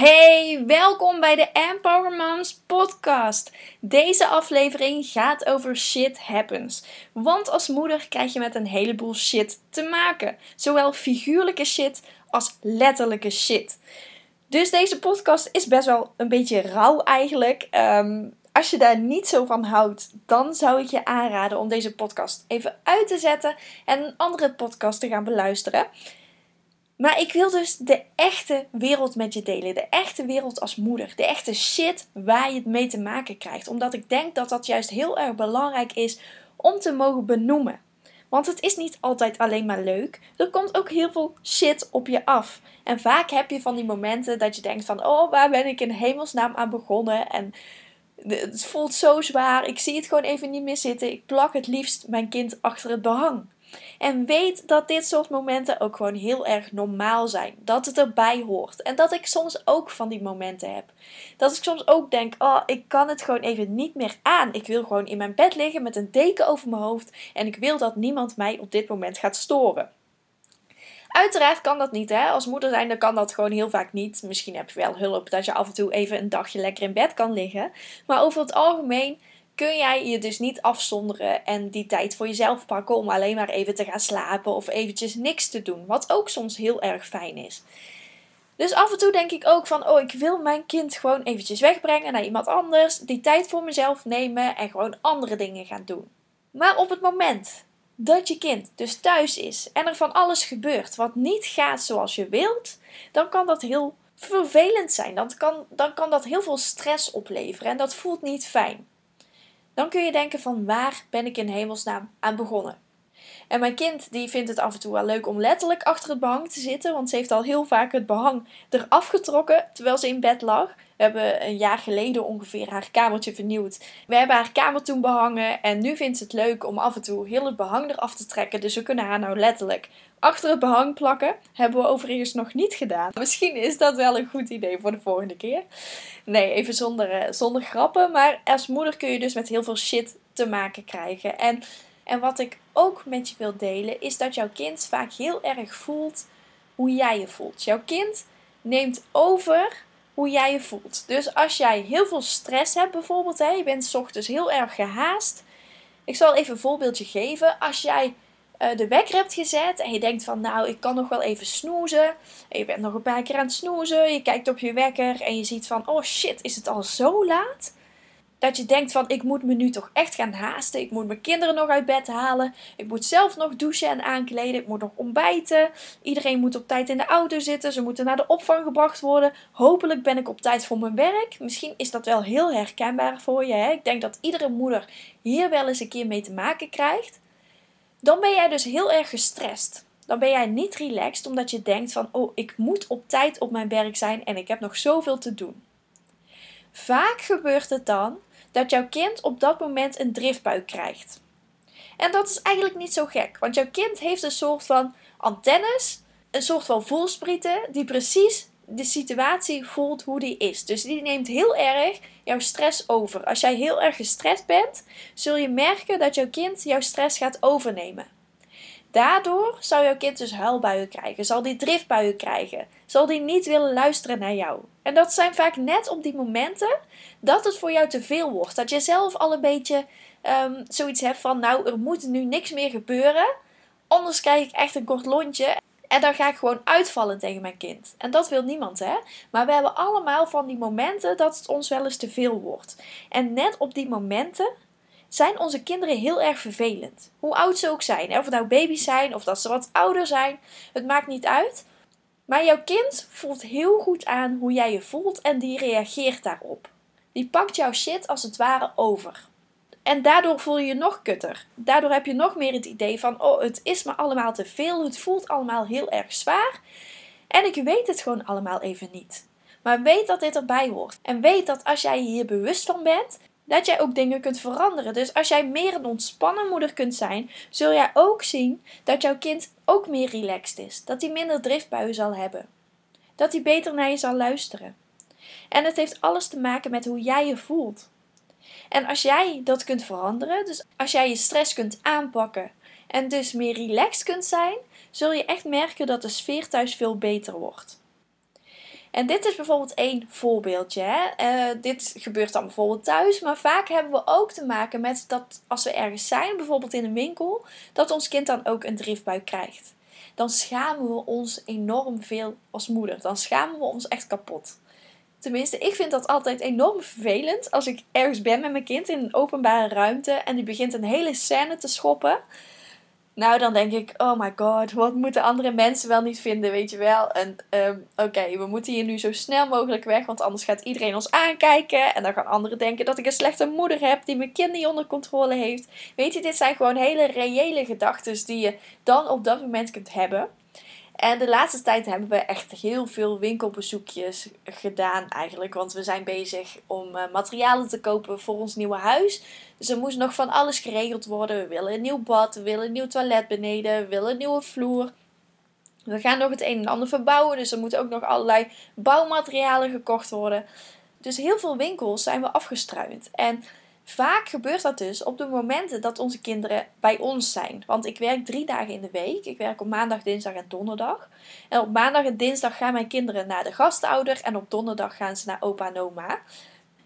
Hey, welkom bij de Empower Moms podcast. Deze aflevering gaat over shit happens. Want als moeder krijg je met een heleboel shit te maken. Zowel figuurlijke shit als letterlijke shit. Dus deze podcast is best wel een beetje rauw eigenlijk. Ehm, als je daar niet zo van houdt, dan zou ik je aanraden om deze podcast even uit te zetten en een andere podcast te gaan beluisteren. Maar ik wil dus de echte wereld met je delen. De echte wereld als moeder. De echte shit waar je het mee te maken krijgt. Omdat ik denk dat dat juist heel erg belangrijk is om te mogen benoemen. Want het is niet altijd alleen maar leuk. Er komt ook heel veel shit op je af. En vaak heb je van die momenten dat je denkt van... Oh, waar ben ik in hemelsnaam aan begonnen? En het voelt zo zwaar. Ik zie het gewoon even niet meer zitten. Ik plak het liefst mijn kind achter het behang. En weet dat dit soort momenten ook gewoon heel erg normaal zijn. Dat het erbij hoort. En dat ik soms ook van die momenten heb. Dat ik soms ook denk: oh, ik kan het gewoon even niet meer aan. Ik wil gewoon in mijn bed liggen met een deken over mijn hoofd. En ik wil dat niemand mij op dit moment gaat storen. Uiteraard kan dat niet, hè. Als moeder zijn, dan kan dat gewoon heel vaak niet. Misschien heb je wel hulp dat je af en toe even een dagje lekker in bed kan liggen. Maar over het algemeen kun jij je dus niet afzonderen en die tijd voor jezelf pakken om alleen maar even te gaan slapen of eventjes niks te doen. Wat ook soms heel erg fijn is. Dus af en toe denk ik ook van, oh, ik wil mijn kind gewoon eventjes wegbrengen naar iemand anders, die tijd voor mezelf nemen en gewoon andere dingen gaan doen. Maar op het moment dat je kind dus thuis is en er van alles gebeurt wat niet gaat zoals je wilt, dan kan dat heel vervelend zijn. Dan kan, dan kan dat heel veel stress opleveren en dat voelt niet fijn dan kun je denken van waar ben ik in hemelsnaam aan begonnen. En mijn kind die vindt het af en toe wel leuk om letterlijk achter het behang te zitten, want ze heeft al heel vaak het behang eraf getrokken terwijl ze in bed lag. We hebben een jaar geleden ongeveer haar kamertje vernieuwd. We hebben haar kamer toen behangen en nu vindt ze het leuk om af en toe heel het behang eraf te trekken. Dus we kunnen haar nou letterlijk achter het behang plakken. Hebben we overigens nog niet gedaan. Misschien is dat wel een goed idee voor de volgende keer. Nee, even zonder, eh, zonder grappen. Maar als moeder kun je dus met heel veel shit te maken krijgen. En, en wat ik ook met je wil delen, is dat jouw kind vaak heel erg voelt hoe jij je voelt. Jouw kind neemt over hoe jij je voelt. Dus als jij heel veel stress hebt, bijvoorbeeld, hè, je bent s ochtends heel erg gehaast. Ik zal even een voorbeeldje geven. Als jij uh, de wekker hebt gezet en je denkt van nou, ik kan nog wel even snoezen. En je bent nog een paar keer aan het snoezen. Je kijkt op je wekker en je ziet van oh shit, is het al zo laat? Dat je denkt van ik moet me nu toch echt gaan haasten. Ik moet mijn kinderen nog uit bed halen. Ik moet zelf nog douchen en aankleden. Ik moet nog ontbijten. Iedereen moet op tijd in de auto zitten. Ze moeten naar de opvang gebracht worden. Hopelijk ben ik op tijd voor mijn werk. Misschien is dat wel heel herkenbaar voor je. Hè? Ik denk dat iedere moeder hier wel eens een keer mee te maken krijgt dan ben jij dus heel erg gestrest. Dan ben jij niet relaxed omdat je denkt van, oh, ik moet op tijd op mijn werk zijn en ik heb nog zoveel te doen. Vaak gebeurt het dan dat jouw kind op dat moment een driftbuik krijgt. En dat is eigenlijk niet zo gek, want jouw kind heeft een soort van antennes, een soort van voelsprieten die precies de situatie voelt hoe die is. Dus die neemt heel erg jouw stress over. Als jij heel erg gestrest bent, zul je merken dat jouw kind jouw stress gaat overnemen. Daardoor zal jouw kind dus huilbuien krijgen, zal die driftbuien krijgen, zal die niet willen luisteren naar jou. En dat zijn vaak net op die momenten dat het voor jou te veel wordt. Dat je zelf al een beetje um, zoiets hebt van, nou, er moet nu niks meer gebeuren. Anders krijg ik echt een kort lontje en dan ga ik gewoon uitvallen tegen mijn kind. En dat wil niemand, hè? Maar we hebben allemaal van die momenten dat het ons wel eens te veel wordt. En net op die momenten zijn onze kinderen heel erg vervelend. Hoe oud ze ook zijn. Of het nou baby's zijn of dat ze wat ouder zijn. Het maakt niet uit. Maar jouw kind voelt heel goed aan hoe jij je voelt en die reageert daarop. Die pakt jouw shit als het ware over. En daardoor voel je je nog kutter. Daardoor heb je nog meer het idee van: oh, het is me allemaal te veel. Het voelt allemaal heel erg zwaar. En ik weet het gewoon allemaal even niet. Maar weet dat dit erbij hoort. En weet dat als jij hier bewust van bent, dat jij ook dingen kunt veranderen. Dus als jij meer een ontspannen moeder kunt zijn, zul jij ook zien dat jouw kind ook meer relaxed is. Dat hij minder driftbuien zal hebben. Dat hij beter naar je zal luisteren. En het heeft alles te maken met hoe jij je voelt. En als jij dat kunt veranderen, dus als jij je stress kunt aanpakken en dus meer relaxed kunt zijn, zul je echt merken dat de sfeer thuis veel beter wordt. En dit is bijvoorbeeld één voorbeeldje. Hè? Eh, dit gebeurt dan bijvoorbeeld thuis, maar vaak hebben we ook te maken met dat als we ergens zijn, bijvoorbeeld in een winkel, dat ons kind dan ook een driftbuik krijgt. Dan schamen we ons enorm veel als moeder. Dan schamen we ons echt kapot. Tenminste, ik vind dat altijd enorm vervelend als ik ergens ben met mijn kind in een openbare ruimte en die begint een hele scène te schoppen. Nou, dan denk ik, oh my god, wat moeten andere mensen wel niet vinden, weet je wel. En ehm, oké, we moeten hier nu zo snel mogelijk weg, want anders gaat iedereen ons aankijken. En dan gaan anderen denken dat ik een slechte moeder heb die mijn kind niet onder controle heeft. Weet je, dit zijn gewoon hele reële gedachten die je dan op dat moment kunt hebben. En de laatste tijd hebben we echt heel veel winkelbezoekjes gedaan eigenlijk. Want we zijn bezig om uh, materialen te kopen voor ons nieuwe huis. Dus er moest nog van alles geregeld worden. We willen een nieuw bad, we willen een nieuw toilet beneden, we willen een nieuwe vloer. We gaan nog het een en ander verbouwen, dus er moeten ook nog allerlei bouwmaterialen gekocht worden. Dus heel veel winkels zijn we afgestruind. En Vaak gebeurt dat dus op de momenten dat onze kinderen bij ons zijn. Want ik werk drie dagen in de week. Ik werk op maandag, dinsdag en donderdag. En op maandag en dinsdag gaan mijn kinderen naar de gastouder. En op donderdag gaan ze naar opa en oma.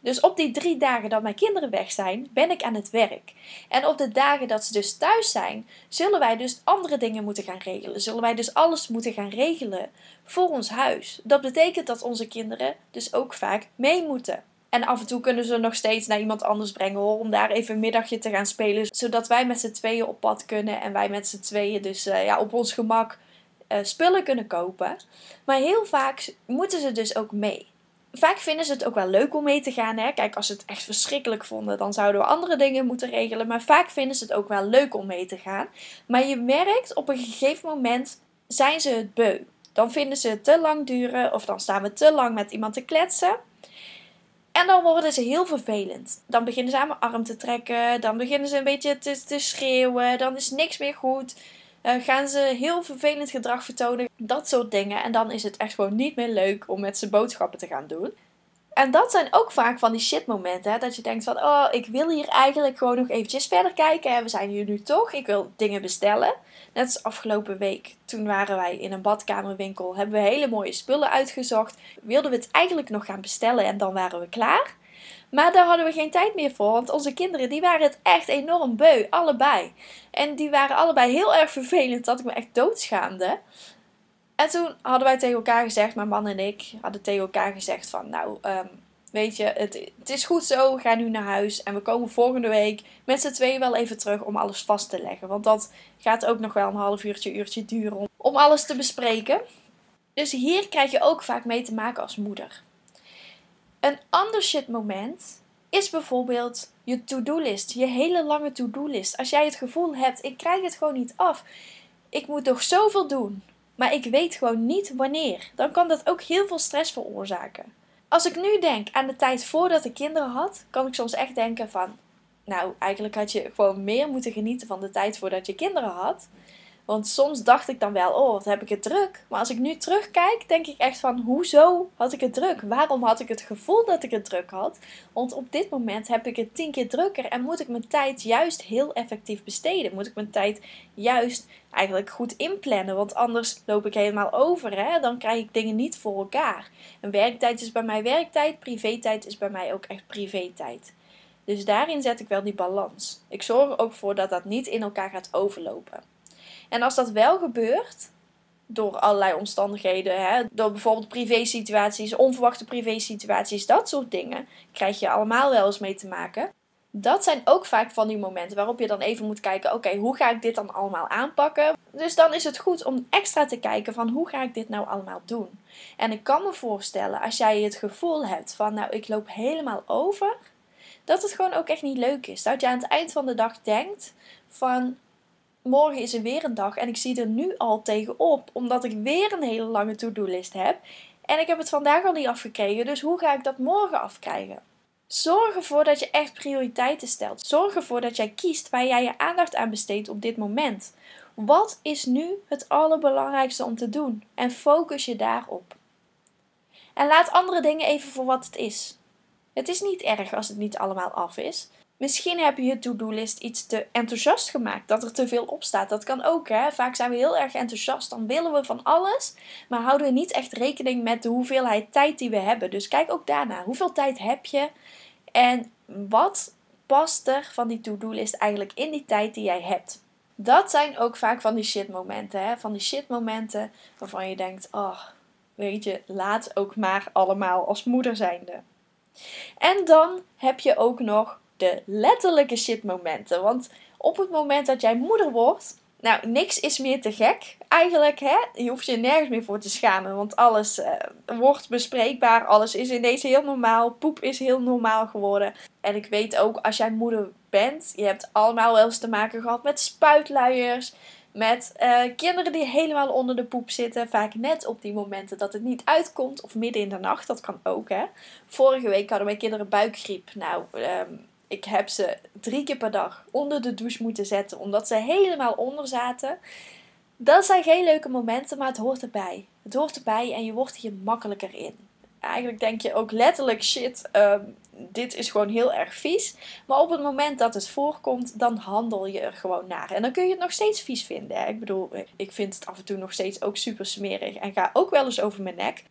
Dus op die drie dagen dat mijn kinderen weg zijn, ben ik aan het werk. En op de dagen dat ze dus thuis zijn, zullen wij dus andere dingen moeten gaan regelen. Zullen wij dus alles moeten gaan regelen voor ons huis. Dat betekent dat onze kinderen dus ook vaak mee moeten. En af en toe kunnen ze nog steeds naar iemand anders brengen hoor, om daar even een middagje te gaan spelen. Zodat wij met z'n tweeën op pad kunnen en wij met z'n tweeën dus uh, ja, op ons gemak uh, spullen kunnen kopen. Maar heel vaak moeten ze dus ook mee. Vaak vinden ze het ook wel leuk om mee te gaan. Hè? Kijk, als ze het echt verschrikkelijk vonden, dan zouden we andere dingen moeten regelen. Maar vaak vinden ze het ook wel leuk om mee te gaan. Maar je merkt op een gegeven moment zijn ze het beu. Dan vinden ze het te lang duren of dan staan we te lang met iemand te kletsen. En dan worden ze heel vervelend. Dan beginnen ze aan mijn arm te trekken. Dan beginnen ze een beetje te, te schreeuwen. Dan is niks meer goed. Gaan ze heel vervelend gedrag vertonen. Dat soort dingen. En dan is het echt gewoon niet meer leuk om met ze boodschappen te gaan doen. En dat zijn ook vaak van die shitmomenten. Hè? Dat je denkt van, oh, ik wil hier eigenlijk gewoon nog eventjes verder kijken. We zijn hier nu toch. Ik wil dingen bestellen. Net als afgelopen week. Toen waren wij in een badkamerwinkel. Hebben we hele mooie spullen uitgezocht. Wilden we het eigenlijk nog gaan bestellen en dan waren we klaar. Maar daar hadden we geen tijd meer voor. Want onze kinderen die waren het echt enorm beu. Allebei. En die waren allebei heel erg vervelend. Dat ik me echt doodschaamde. En toen hadden wij tegen elkaar gezegd, mijn man en ik hadden tegen elkaar gezegd van nou, um, weet je, het, is goed zo, gaan nu naar huis en we komen volgende week met z'n tweeën wel even terug om alles vast te leggen. Want dat gaat ook nog wel een half uurtje, uurtje duren om, om alles te bespreken. Dus hier krijg je ook vaak mee te maken als moeder. Een ander shit moment is bijvoorbeeld je to-do-list, je hele lange to-do-list. Als jij het gevoel hebt, ik krijg het gewoon niet af. Ik moet toch zoveel doen maar ik weet gewoon niet wanneer. Dan kan dat ook heel veel stress veroorzaken. Als ik nu denk aan de tijd voordat ik kinderen had, kan ik soms echt denken van, nou, eigenlijk had je gewoon meer moeten genieten van de tijd voordat je kinderen had. Want soms dacht ik dan wel, oh, wat heb ik het druk. Maar als ik nu terugkijk, denk ik echt van, hoezo had ik het druk? Waarom had ik het gevoel dat ik het druk had? Want op dit moment heb ik het tien keer drukker en moet ik mijn tijd juist heel effectief besteden. Moet ik mijn tijd juist eigenlijk goed inplannen, want anders loop ik helemaal over. Hè? Dan krijg ik dingen niet voor elkaar. Een werktijd is bij mij werktijd, privé-tijd is bij mij ook echt privé-tijd. Dus daarin zet ik wel die balans. Ik zorg er ook voor dat dat niet in elkaar gaat overlopen. En als dat wel gebeurt, door allerlei omstandigheden, hè, door bijvoorbeeld privé-situaties, onverwachte privé-situaties, dat soort dingen, krijg je allemaal wel eens mee te maken. Dat zijn ook vaak van die momenten waarop je dan even moet kijken: oké, hoe ga ik dit dan allemaal aanpakken? Dus dan is het goed om extra te kijken van hoe ga ik dit nou allemaal doen? En ik kan me voorstellen, als jij het gevoel hebt van nou, ik loop helemaal over, dat het gewoon ook echt niet leuk is. Dat je aan het eind van de dag denkt van morgen is er weer een dag en ik zie er nu al tegenop, omdat ik weer een hele lange to-do-list heb. En ik heb het vandaag al niet afgekregen, dus hoe ga ik dat morgen afkrijgen? Zorg ervoor dat je echt prioriteiten stelt. Zorg ervoor dat jij kiest waar jij je aandacht aan besteedt op dit moment. Wat is nu het allerbelangrijkste om te doen? En focus je daarop. En laat andere dingen even voor wat het is. Het is niet erg als het niet allemaal af is. Misschien heb je je to-do-list iets te enthousiast gemaakt, dat er te veel op staat. Dat kan ook, hè. Vaak zijn we heel erg enthousiast, dan willen we van alles, maar houden we niet echt rekening met de hoeveelheid tijd die we hebben. Dus kijk ook daarna. Hoeveel tijd heb je en wat past er van die to-do-list eigenlijk in die tijd die jij hebt? Dat zijn ook vaak van die shit momenten, hè. Van die shit momenten waarvan je denkt, oh, weet je, laat ook maar allemaal als moeder zijnde. En dan heb je ook nog de letterlijke shitmomenten. Want op het moment dat jij moeder wordt, nou, niks is meer te gek. Eigenlijk, hè, je hoeft je nergens meer voor te schamen. Want alles uh, wordt bespreekbaar. Alles is ineens heel normaal. Poep is heel normaal geworden. En ik weet ook, als jij moeder bent, je hebt allemaal wel eens te maken gehad met spuitluiers. Met uh, kinderen die helemaal onder de poep zitten. Vaak net op die momenten dat het niet uitkomt. Of midden in de nacht. Dat kan ook, hè. Vorige week hadden mijn kinderen buikgriep. Nou, um, ik heb ze drie keer per dag onder de douche moeten zetten, omdat ze helemaal onder zaten. Dat zijn geen leuke momenten, maar het hoort erbij. Het hoort erbij en je wordt hier makkelijker in. Eigenlijk denk je ook letterlijk shit, ehm, dit is gewoon heel erg vies. Maar op het moment dat het voorkomt, dan handel je er gewoon naar. En dan kun je het nog steeds vies vinden. Ik bedoel, ik vind het af en toe nog steeds ook super smerig en ga ook wel eens over mijn nek.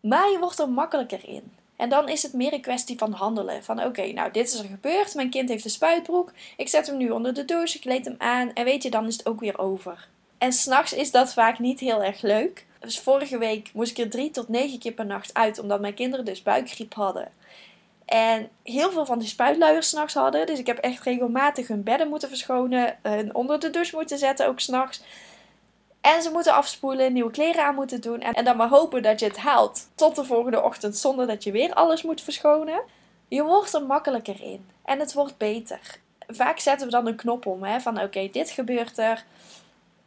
Maar je wordt er makkelijker in. En dan is het meer een kwestie van handelen. Van oké, nou dit is er gebeurd. Mijn kind heeft een spuitbroek. Ik zet hem nu onder de douche. Ik kleed hem aan. En weet je, dan is het ook weer over. En s'nachts is dat vaak niet heel erg leuk. Dus vorige week moest ik er drie tot negen keer per nacht uit. Omdat mijn kinderen dus buikgriep hadden. En heel veel van die spuitluiers s'nachts hadden. Dus ik heb echt regelmatig hun bedden moeten verschonen. Hun onder de douche moeten zetten, ook s'nachts. En ze moeten afspoelen, nieuwe kleren aan moeten doen. En, dan maar hopen dat je het haalt tot de volgende ochtend zonder dat je weer alles moet verschonen. Je wordt er makkelijker in. En het wordt beter. Vaak zetten we dan een knop om. Hè, van oké, dit gebeurt er.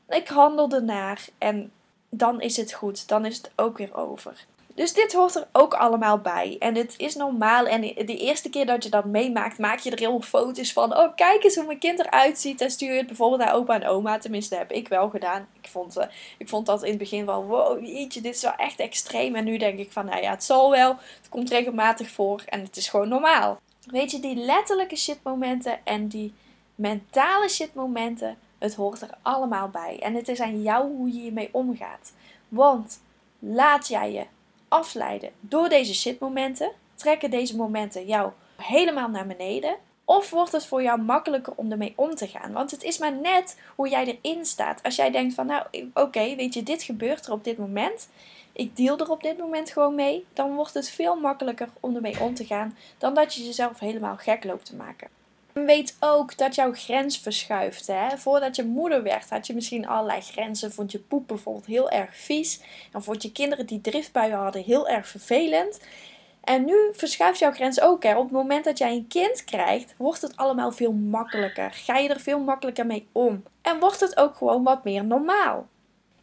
Ik handel ernaar. En dan is het goed. Dan is het ook weer over. Dus dit hoort er ook allemaal bij. En het is normaal. En de eerste keer dat je dat meemaakt, maak je er heel foto's van. Oh, kijk eens hoe mijn kind eruit ziet. En stuur je het bijvoorbeeld naar opa en oma. Tenminste, heb ik wel gedaan. Ik vond, uh, ik vond dat in het begin wel, wow, jeetje, dit is wel echt extreem. En nu denk ik van, nou ja, het zal wel. Het komt regelmatig voor. En het is gewoon normaal. Weet je, die letterlijke shitmomenten en die mentale shitmomenten, het hoort er allemaal bij. En het is aan jou hoe je hiermee omgaat. Want laat jij je afleiden door deze shitmomenten? Trekken deze momenten jou helemaal naar beneden? Of wordt het voor jou makkelijker om ermee om te gaan? Want het is maar net hoe jij erin staat. Als jij denkt van nou oké, weet je, dit gebeurt er op dit moment. Ik deal er op dit moment gewoon mee. Dan wordt het veel makkelijker om ermee om te gaan dan dat je jezelf helemaal gek loopt te maken. Weet ook dat jouw grens verschuift. Hè? Voordat je moeder werd, had je misschien allerlei grenzen. Vond je poep bijvoorbeeld heel erg vies. En vond je kinderen die driftbuien hadden heel erg vervelend. En nu verschuift jouw grens ook. Hè? Op het moment dat jij een kind krijgt, wordt het allemaal veel makkelijker. Ga je er veel makkelijker mee om. En wordt het ook gewoon wat meer normaal.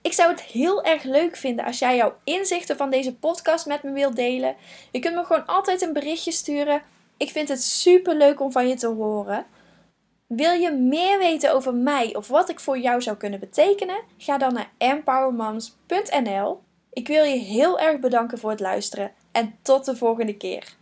Ik zou het heel erg leuk vinden als jij jouw inzichten van deze podcast met me wilt delen. Je kunt me gewoon altijd een berichtje sturen ik vind het super leuk om van je te horen. Wil je meer weten over mij of wat ik voor jou zou kunnen betekenen? Ga dan naar empowermoms.nl. Ik wil je heel erg bedanken voor het luisteren en tot de volgende keer.